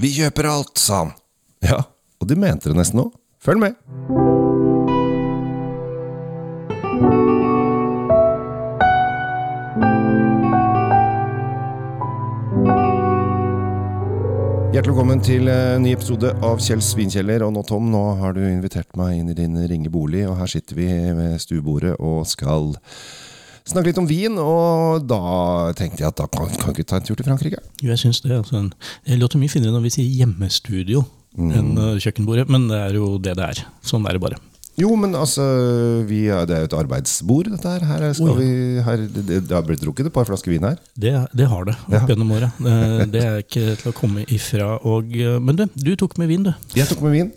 Vi kjøper alt, sa han. Ja, og de mente det nesten òg. Følg med. Hjertelig velkommen til en ny episode av Kjell Svinkjeller. Og nå, Tom, nå har du invitert meg inn i din ringe bolig, og her sitter vi ved stuebordet og skal snakke litt om vin. Og da tenkte jeg at da kan, kan vi ta en tur til Frankrike? Jo, jeg syns det. Altså, det låter mye finere når vi sier hjemmestudio enn uh, kjøkkenbordet, men det er jo det det er. Sånn er det bare. Jo, men altså, vi det er jo et arbeidsbord, dette her. Her, Å, ja. vi, her det, det har blitt drukket et par flasker vin her. Det, det har det opp Ja. gjennom året. Det, det er ikke til å komme ifra. Og, uh, men du, du tok med vin, du. Jeg tok med vin.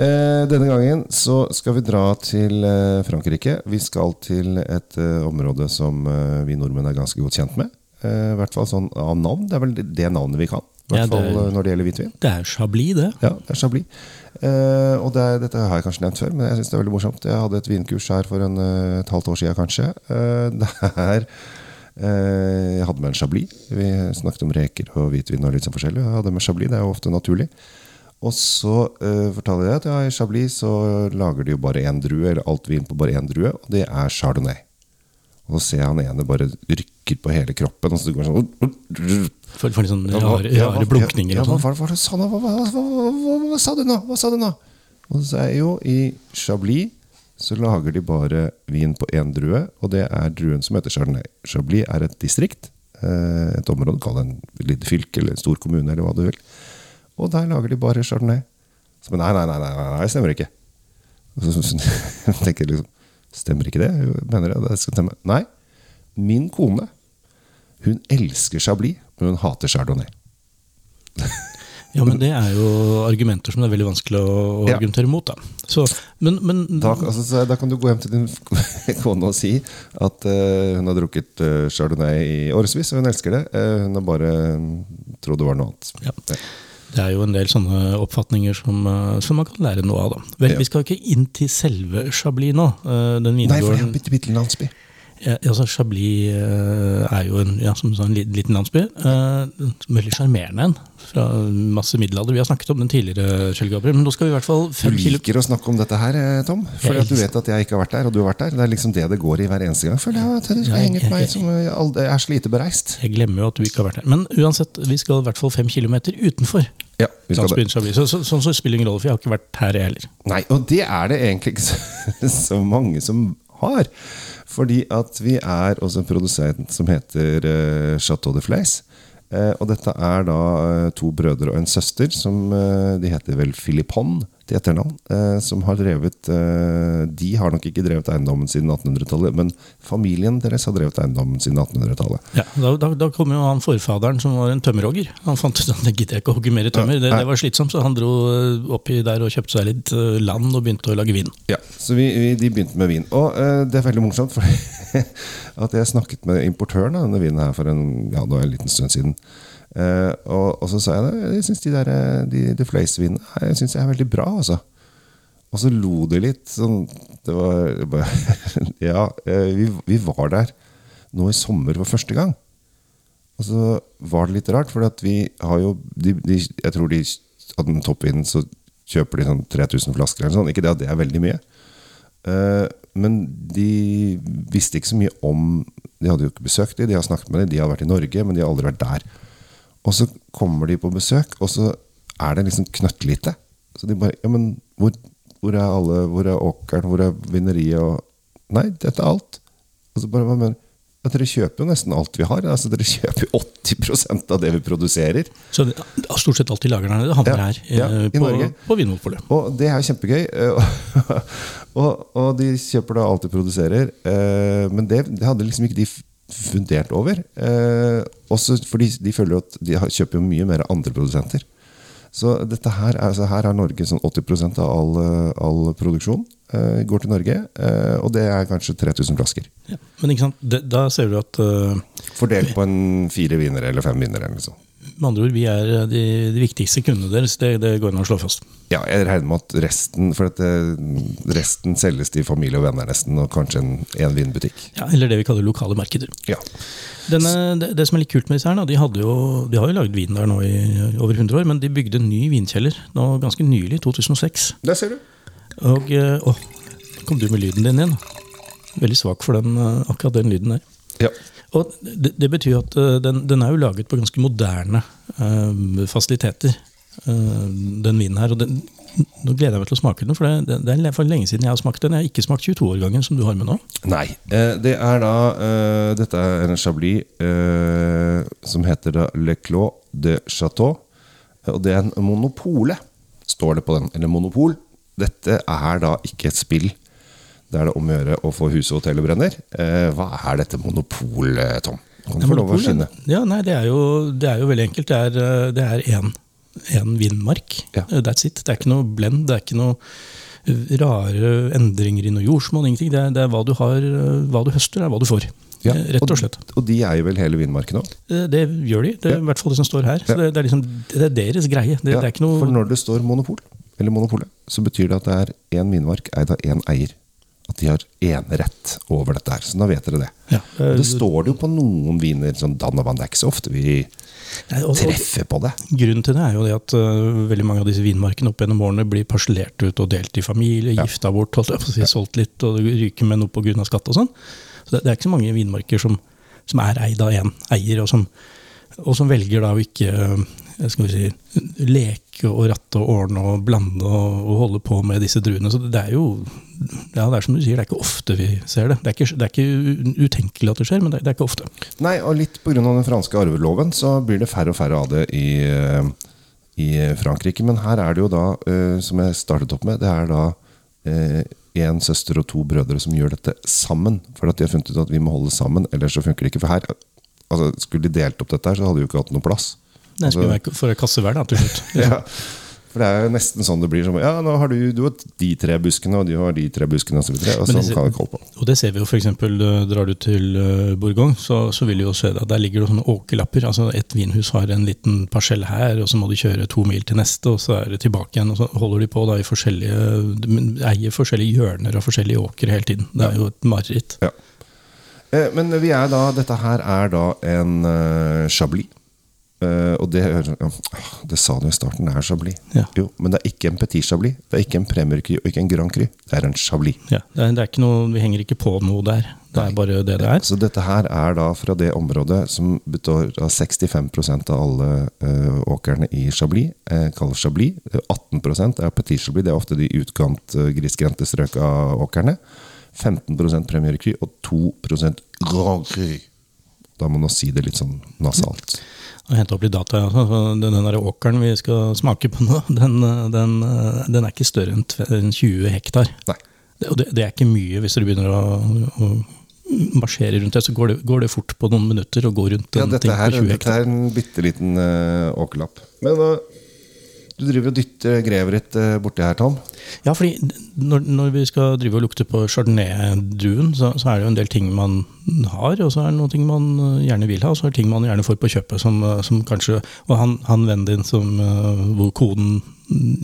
Eh, denne gangen så skal vi dra til eh, Frankrike. Vi skal til et eh, område som vi nordmenn er ganske godt kjent med. I hvert fall sånn av navn. Det er vel det, navnet vi kan. I hvert Ja, det- fall når det gjelder hvitvin. Det er Chablis, det. Ja, det er Chablis. Eh, og det er, dette har jeg kanskje nevnt før, men jeg synes det er veldig morsomt. Jeg hadde et vinkurs her for en, et halvt år siden, kanskje. Eh, der eh, jeg hadde med en Chablis. Vi snakket om reker og hvitvin og litt sånn forskjellig. Jeg hadde med Chablis, det er jo ofte naturlig. Og så uh, fortalte jeg at ja, i Chablis så lager de jo bare én drue, eller alt vin på bare én drue, og det er chardonnay. Og så ser jeg han ene bare rykker på hele kroppen, og så går han sånn for litt sånn rare, blunkninger ja, og sånn. hva, hva, sa du nå? hva, sa du nå? Hva sa du nå? Og så er jo i Chablis så lager de bare vin på én drue, og det er druen som heter Chardonnay. Chablis er et distrikt, eh, et område, kall det en lite fylke eller en stor kommune, eller hva du vil. Og der lager de bare Chardonnay. Så, men nei, nei, nei, nei, nei, stemmer ikke. Og så, så, så tenker jeg liksom, stemmer ikke det? Jeg mener jeg det skal stemme? Nei. Min kone, hun elsker Chablis, men hun hater Chardonnay. Ja, men det er jo argumenter som det er veldig vanskelig å, Ja. argumentere mot. Da. Så, men, men Da, altså, da kan du gå hjem til din kone og si at uh, hun har drukket uh, chardonnay i årevis, og hun elsker det. Uh, hun har bare trodd det var noe annet. Ja. Det er jo en del sånne oppfatninger som, eh, som man kan lære noe av. Da. Vel, Ja. Vi skal ikke inn til selve Chablis nå. eh, Den Nei, for det er en bitte, bitte liten landsby. Ja, altså Chablis eh, er jo en, ja, som en liten landsby. Eh, veldig sjarmerende en. Fra masse middelalder. Vi har snakket om den tidligere, Kjell Gabriel. Men nå skal vi i hvert fall Du liker å snakke om dette her, eh, Tom. At du vet at jeg ikke har vært der, og du har vært der. Det er liksom det det går i hver eneste gang. Føler jeg at du skal hengt meg som er så lite bereist. Jeg glemmer jo at du ikke har vært der. Men uansett, vi skal i hvert fall fem kilometer utenfor. Ja, det. landsbyen Chablis. Så, så, sånn så spiller det ingen rolle, for jeg har ikke vært her, jeg heller. Nei, og det er det egentlig ikke så, så mange som har. Fordi at vi er også en produsent som heter eh, Chateau de Fleis. Eh, og dette er da eh, to brødre og en søster som De heter vel Philippon til etternavn. eh, som har drevet eh, De har nok ikke drevet eiendommen siden 1800-tallet, men familien deres har drevet eiendommen siden 1800-tallet. Ja, da, da, da kom jo han forfaderen som var en tømmerhogger. Han fant ut at det gidder jeg ikke å hogge mer tømmer. Det, det var slitsomt, så han dro eh, oppi der og kjøpte seg litt land og begynte å lage vin. Ja, så vi, vi, de begynte med vin. Og eh, det er veldig morsomt, for at jeg snakket med importøren av denne vinen her for en, ja, en liten stund siden. Eh, og, og så sa jeg det, jeg syns de der eh, de, de fløysvinene jeg synes jeg er veldig bra, altså. Og så lo de litt. Sånn, det var bare, Ja, eh, vi, vi var der nå i sommer for første gang. Og så var det litt rart, for vi har jo de, de, Jeg tror de av den toppvinen så kjøper de sånn 3000 flasker eller sånn. Ikke det at det er veldig mye. Uh, men de visste ikke så mye om De hadde jo ikke besøkt dem, de har snakket med dem, de har vært i Norge, men de har aldri vært der. Og så kommer de på besøk, og så er det liksom knøttlite. Så de bare Ja, men hvor, hvor er alle Hvor er åkeren? Hvor er vineriet? Og Nei, dette er alt. Og så bare hva mener ja, Dere kjøper jo nesten alt vi har. Altså, dere kjøper jo 80% av det vi produserer. Så det, stort sett alt de lager der nede, havner Ja, her eh, ja, i på, Norge. på Vinmonopolet. Og det er jo kjempegøy. eh, og, og de kjøper da alt de produserer. eh, Men det, det hadde liksom ikke de fundert over. Eh, Også fordi de føler at de har- kjøper jo mye mer av andre produsenter. Så her er, altså her er Norge sånn 80% av all, eh, all produksjon eh, går til Norge. eh, Og det er kanskje 3000 flasker. Ja. Men ikke sant, det, da ser du at uh, Fordelt på en fire vinnere eller fem vinnere. Eller noe sånt. Med andre ord, vi er eh, de, de viktigste kundene deres. Det, det går an å slå fast. Ja, jeg regner med at resten For at det, resten selges til familie og venner nesten, og kanskje en, en vinbutikk. Ja, eller det vi kaller lokale markeder. Ja. Denne, det, det som er litt kult med disse her, da, de, jo, de har jo lagd vin der nå i over 100 år, men de bygde en ny vinkjeller nå ganske nylig, i 2006. Der ser du. Og eh, Å, kom du med lyden din igjen. Veldig svak for den, eh, akkurat den lyden der. Ja. Og det, det betyr at eh, den, den er jo laget på ganske moderne uh, fasiliteter, uh, den vinen her. Og den, nå gleder jeg meg til å smake den, for det, det er for lenge siden jeg har smakt den. Jeg har ikke smakt 22-årgangen som du har med nå. Nei. Det er da Dette er en chablis som heter da Le Clos de Chateau. Og det er en monopole, står det på den. Eller monopol. Dette er da ikke et spill. Det er det om å gjøre å få huset og hotellet brenner. Eh, hva er dette monopol, eh, Tom? Du få lov å skinne? Ja, nei, det er jo, det er jo veldig enkelt. Det er, eh, det er én, én vindmark. Ja. Eh, That's it. Det er ikke noe blend, det er ikke noe eh, rare endringer i noe jordsmonn. Ingenting. Det er, det er hva du har, eh, hva du høster, er hva du får. Ja, Eh, Rett og slett. Og de eier vel hele Vindmarken òg? Eh, Det gjør de. Det er Ja. i hvert fall det som står her. Så Ja. det, det, er liksom, det er deres greie. Det, det er ikke For når det står monopol, eller monopolet, så betyr det at det er én vinmark eid av én eier. At de har enerett over dette her. Så da vet dere det. ja, det står det jo på noen viner, sånn Danovan. Det er ikke så ofte vi treffer på det. Grunnen til det er jo det at uh, veldig mange av disse vinmarkene opp gjennom årene blir parsellert ut og delt i familie, gifta bort, si, solgt litt og ryker med noe pga. skatt og sånn. Så det, det er ikke så mange vinmarker som, som er eid av én eier, og som, og som velger da å ikke øh, skal vi si, leke og ratte og ordne og blande og, og holde på med disse druene. Så det er jo ja, det er som du sier, det er ikke ofte vi ser det. Det er ikke, det er ikke utenkelig at det skjer, men det, det er ikke ofte. Nei, og litt pga. den franske arveloven så blir det færre og færre av det i, eh, i Frankrike. Men her er det jo da, eh, som jeg startet opp med, det er da én søster og to brødre som gjør dette sammen. For at de har funnet ut at vi må holde sammen, ellers så funker det ikke. For her, altså, skulle de delt opp dette her, så hadde de jo ikke hatt noe plass. Det skulle være for kasse hver, da, til slutt. Ja, for det er jo nesten sånn det blir. Som, ja, nå har du, du har de tre buskene, og de har de tre buskene, og så videre. Og sånn kan vi ikke holde på. Og det ser vi jo f.eks. Drar du til eh, Bourgogne, så, så vil du jo se det. Der ligger det sånne åkerlapper. altså Et vinhus har en liten parsell her, og så må du kjøre to mil til neste, og så er det tilbake igjen. og Så holder de på da i forskjellige de eier forskjellige hjørner av forskjellige åkre hele tiden. Det er jo et mareritt. Ja. Eh, Men vi er da, dette her er da en uh, chablis. Uh, og det, uh, det sa du i starten, det er chablis. Ja. Jo, men det er ikke en petit chablis. Det er ikke en premier cru og ikke en grand cru. Det er en chablis. Ja, det er, det er ikke noe, Vi henger ikke på noe der. Det er bare det det er. Så dette her er da fra det området som består av 65% av alle eh, åkrene i Chablis, uh, kalles Chablis. Eh, 18% er Petit Chablis, det er ofte de utkant, uh, grisgrendte strøk av åkrene. 15 Premier Cru og 2 Grand Cru. Da må man si det litt sånn nasalt. Og hente opp litt data. Den, den der åkeren vi skal smake på nå, den, den, den er ikke større enn 20 hektar. Nei. Det, og det, det er ikke mye hvis du begynner å, å marsjere rundt det. Så går det, går det fort på noen minutter å gå rundt Ja, en dette, ting her, på 20 hektar. dette er en bitte liten uh, åkerlapp. Men uh, du driver og dytter grevet ditt uh, borti her, Tom. Ja, fordi når, når vi skal drive og lukte på chardonnay-druen, så, så er det jo en del ting man har, og så er det noen ting man eh, gjerne vil ha, og så er det ting man gjerne får på kjøpet som, eh, som kanskje Og han, han vennen din som, eh, hvor koden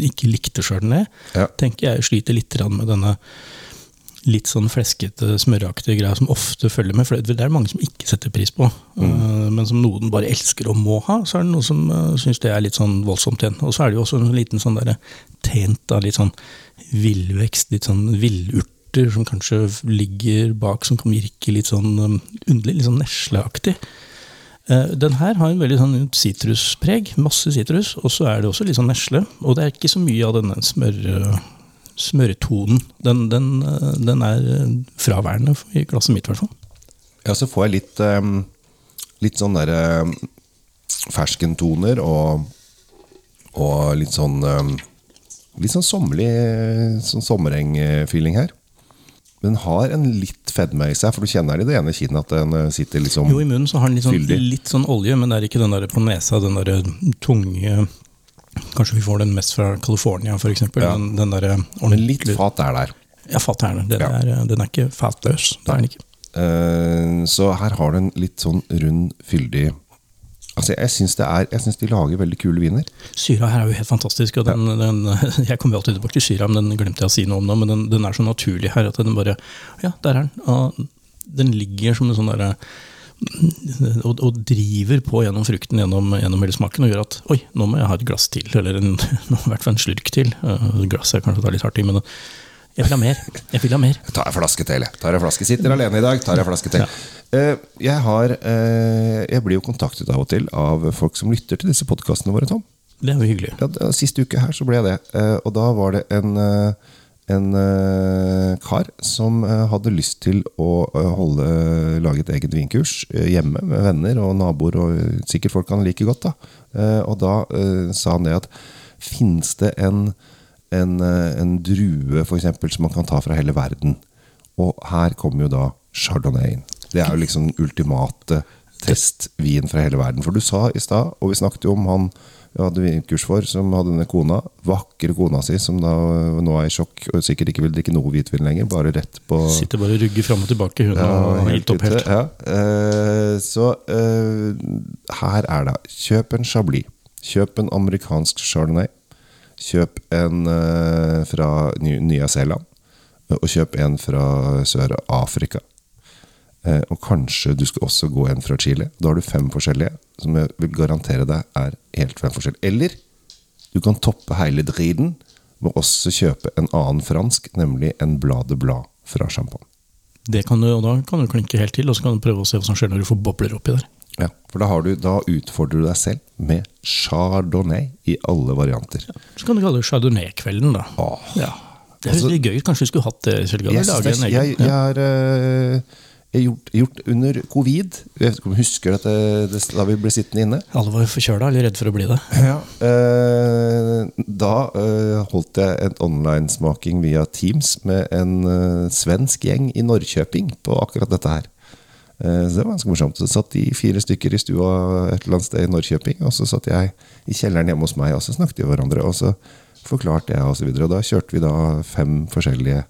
ikke likte chardonnay, Ja. tenker jeg sliter litt med denne litt sånn fleskete, smøraktige greia som ofte følger med. For det er mange som ikke setter pris på, eh, men som noen bare elsker og må ha. Så er det noen som uh, syns det er litt sånn voldsomt igjen. Og så er det jo også en liten sånn derre tent av litt sånn villvekst, litt sånn villurter som kanskje ligger bak, som kan virke litt sånn um, underlig, litt sånn nesleaktig. Eh, Den her har en veldig sånn sitruspreg, masse sitrus, og så er det også litt sånn nesle. Og det er ikke så mye av denne smør, smørtonen. Den, den, eh, den er eh, fraværende i glasset mitt, i hvert fall. Ja, så får jeg litt, um, litt sånn derre um, ferskentoner og, og litt sånn um, Litt sånn sommerlig sånn sommereng-feeling her. Den har en litt fedme i seg, for du kjenner i det ene kinnet at den uh, sitter liksom Jo, i munnen så har den litt sånn, litt sånn olje, men det er ikke den der på nesa, den der tunge Kanskje vi får den mest fra California, f.eks. Ja. Den, den der litt fat er der. Ja, fat er den. Den, Ja. er, den er ikke fatløs. Det er den ikke. Uh, så her har du en litt sånn rund, fyldig Altså, jeg syns er- jeg syns de lager veldig kule viner. Syra her er jo helt fantastisk. den, den, Jeg kommer jo alltid tilbake til syra, men den glemte jeg å si noe om nå. Men den, den er så naturlig her at den bare Ja, der er den. Og den ligger som en sånn derre og, og driver på gjennom frukten gjennom, gjennom hele smaken og gjør at oi, nå må jeg ha et glass til, eller en, i hvert fall en slurk til. Uh, glass er kanskje å ta litt hardt i, men jeg vil ha mer. Jeg vil ha mer. Tar en flaske til. Tar en flaske. Sitter alene i dag, tar en flaske til. Eh, jeg, har, eh, jeg blir jo kontaktet av og til av folk som lytter til disse podkastene våre, Tom. Det er jo hyggelig. Ja, Siste uke her så ble jeg det. Eh, og da var det en, eh, en eh, kar som eh, hadde lyst til å eh, holde, lage et eget vinkurs hjemme med venner og naboer og sikkert folk han liker godt. da. Og da sa han det at finnes det en, en, en drue for eksempel, som man kan ta fra hele verden? Og her kommer jo da chardonnayen. Det er jo liksom den ultimate testvin fra hele verden. For du sa i stad, og vi snakket jo om han vi hadde vinkurs for, som hadde denne kona, vakre kona si, som da nå er i sjokk og sikkert ikke vil drikke noe hvitvin lenger, bare rett på Sitter bare og rugger fram og tilbake, hun og helt opp helt. Ja. Uh, så uh, her er det. Kjøp en Chablis. Kjøp en amerikansk Chardonnay. Kjøp en uh, fra Ny- Nya Zealand. Og kjøp en fra Sør-Afrika. Eh, og kanskje du skal også gå en fra Chile. Da har du fem forskjellige, som jeg vil garantere deg er helt fem forskjellige. Eller du kan toppe hele driten med også kjøpe en annen fransk, nemlig en Blade Blad fra Champagne. Det kan du, og da kan du klinke helt til, og så kan du prøve å se hva som skjer når du får bobler oppi der. Ja, for da, har du, da utfordrer du deg selv med chardonnay i alle varianter. Så kan du kalle det Chardonnay-kvelden, da. Åh. Ja. Det høres Altså- gøy ut. Kanskje vi skulle hatt det? Kjell Jeg, egen. jeg, jeg er... Øh, jeg gjort, gjort under covid Jeg vet ikke om du husker dette det, da vi ble sittende inne? Alle var forkjøla eller redde for å bli det. Eh, da eh, holdt jeg en online-smaking via Teams med en eh, svensk gjeng i Norrköping på akkurat dette her. Eh, så det var ganske morsomt. Så satt de fire stykker i stua et eller annet sted i Norrköping, og så satt jeg i kjelleren hjemme hos meg, og så snakket vi hverandre, og så forklarte jeg, og så videre. Og da kjørte vi da fem forskjellige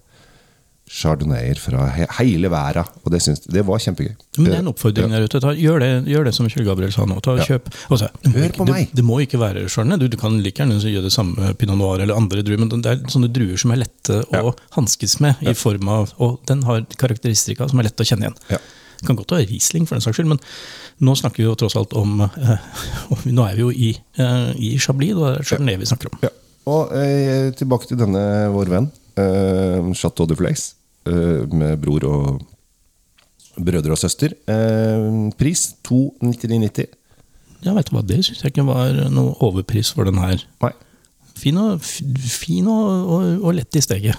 chardonnayer fra he hele verden, og det, synes, det var kjempegøy. Men det er en oppfordring der ute. Ta, gjør, det, gjør det som Kjell Gabriel sa nå. Ta, Ja. kjøp. Også, må Hør på du, meg. det må ikke være Chardonnay. Du, du kan like gjerne gjøre det samme Pinot Noir eller andre druer, men det er sånne druer som er lette å Ja. hanskes med, i form av, og den har karakteristika som er lett å kjenne igjen. Ja. Det kan godt være Riesling, for den saks skyld, men nå snakker vi jo tross alt om eh, Nå er vi jo i, eh, i Chablis, og det er Chardonnay vi snakker om. Ja. Og eh, tilbake til denne vår venn, eh, Chateau de eh, med bror og brødre og søster. Eh, pris 299,90. Ja, vet du hva, Det syns jeg ikke var noe overpris for den her. Nei. Fin og, fin og, og, og lett i steget.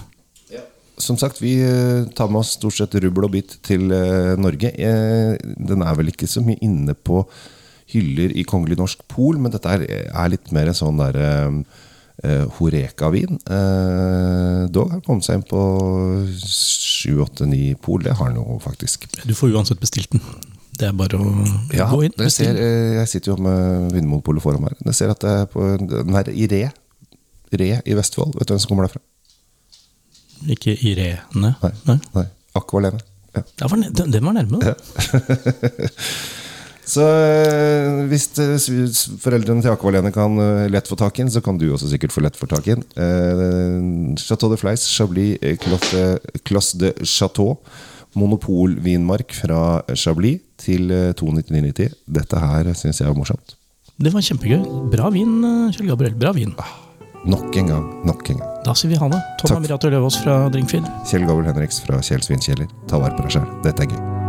Som sagt, vi eh, tar med oss stort sett rubbel og bit til eh, Norge. Eh, den er vel ikke så mye inne på hyller i Kongelig norsk pol, men dette er, er litt mer en sånn der eh, Horeka-vin. Eh, dog har kommet seg inn på 7-8-9 pol. Det har han jo faktisk. Du får uansett bestilt den. Det er bare å Ja, gå inn. ser, eh, jeg sitter jo med Vinmonopolet foran meg. Jeg ser at det er på, den er i Re. Re i Vestfold. Vet du hvem som kommer derfra? Ikke Irene. Nei. Nei. Nei. Aqualene. Ja. Ja, den, var nærme. da. Så eh, hvis eh, foreldrene til Akvalene kan eh, lett få tak i den, så kan du også sikkert få lett få tak i den. Chateau de Fleis, Chablis, Classe de, Chateau. Monopolvinmark fra Chablis til eh, 299,90. Dette her syns jeg er morsomt. Det var kjempegøy. Bra vin, Kjell Gabriel. Bra vin. Nok en gang. Nok en gang. Da sier vi ha det. Tom. Amirato Løvaas fra Drinkfield. Kjell Gabriel Henriks fra Kjells Vinkjeller. Ta vare på deg sjøl. Dette er gøy.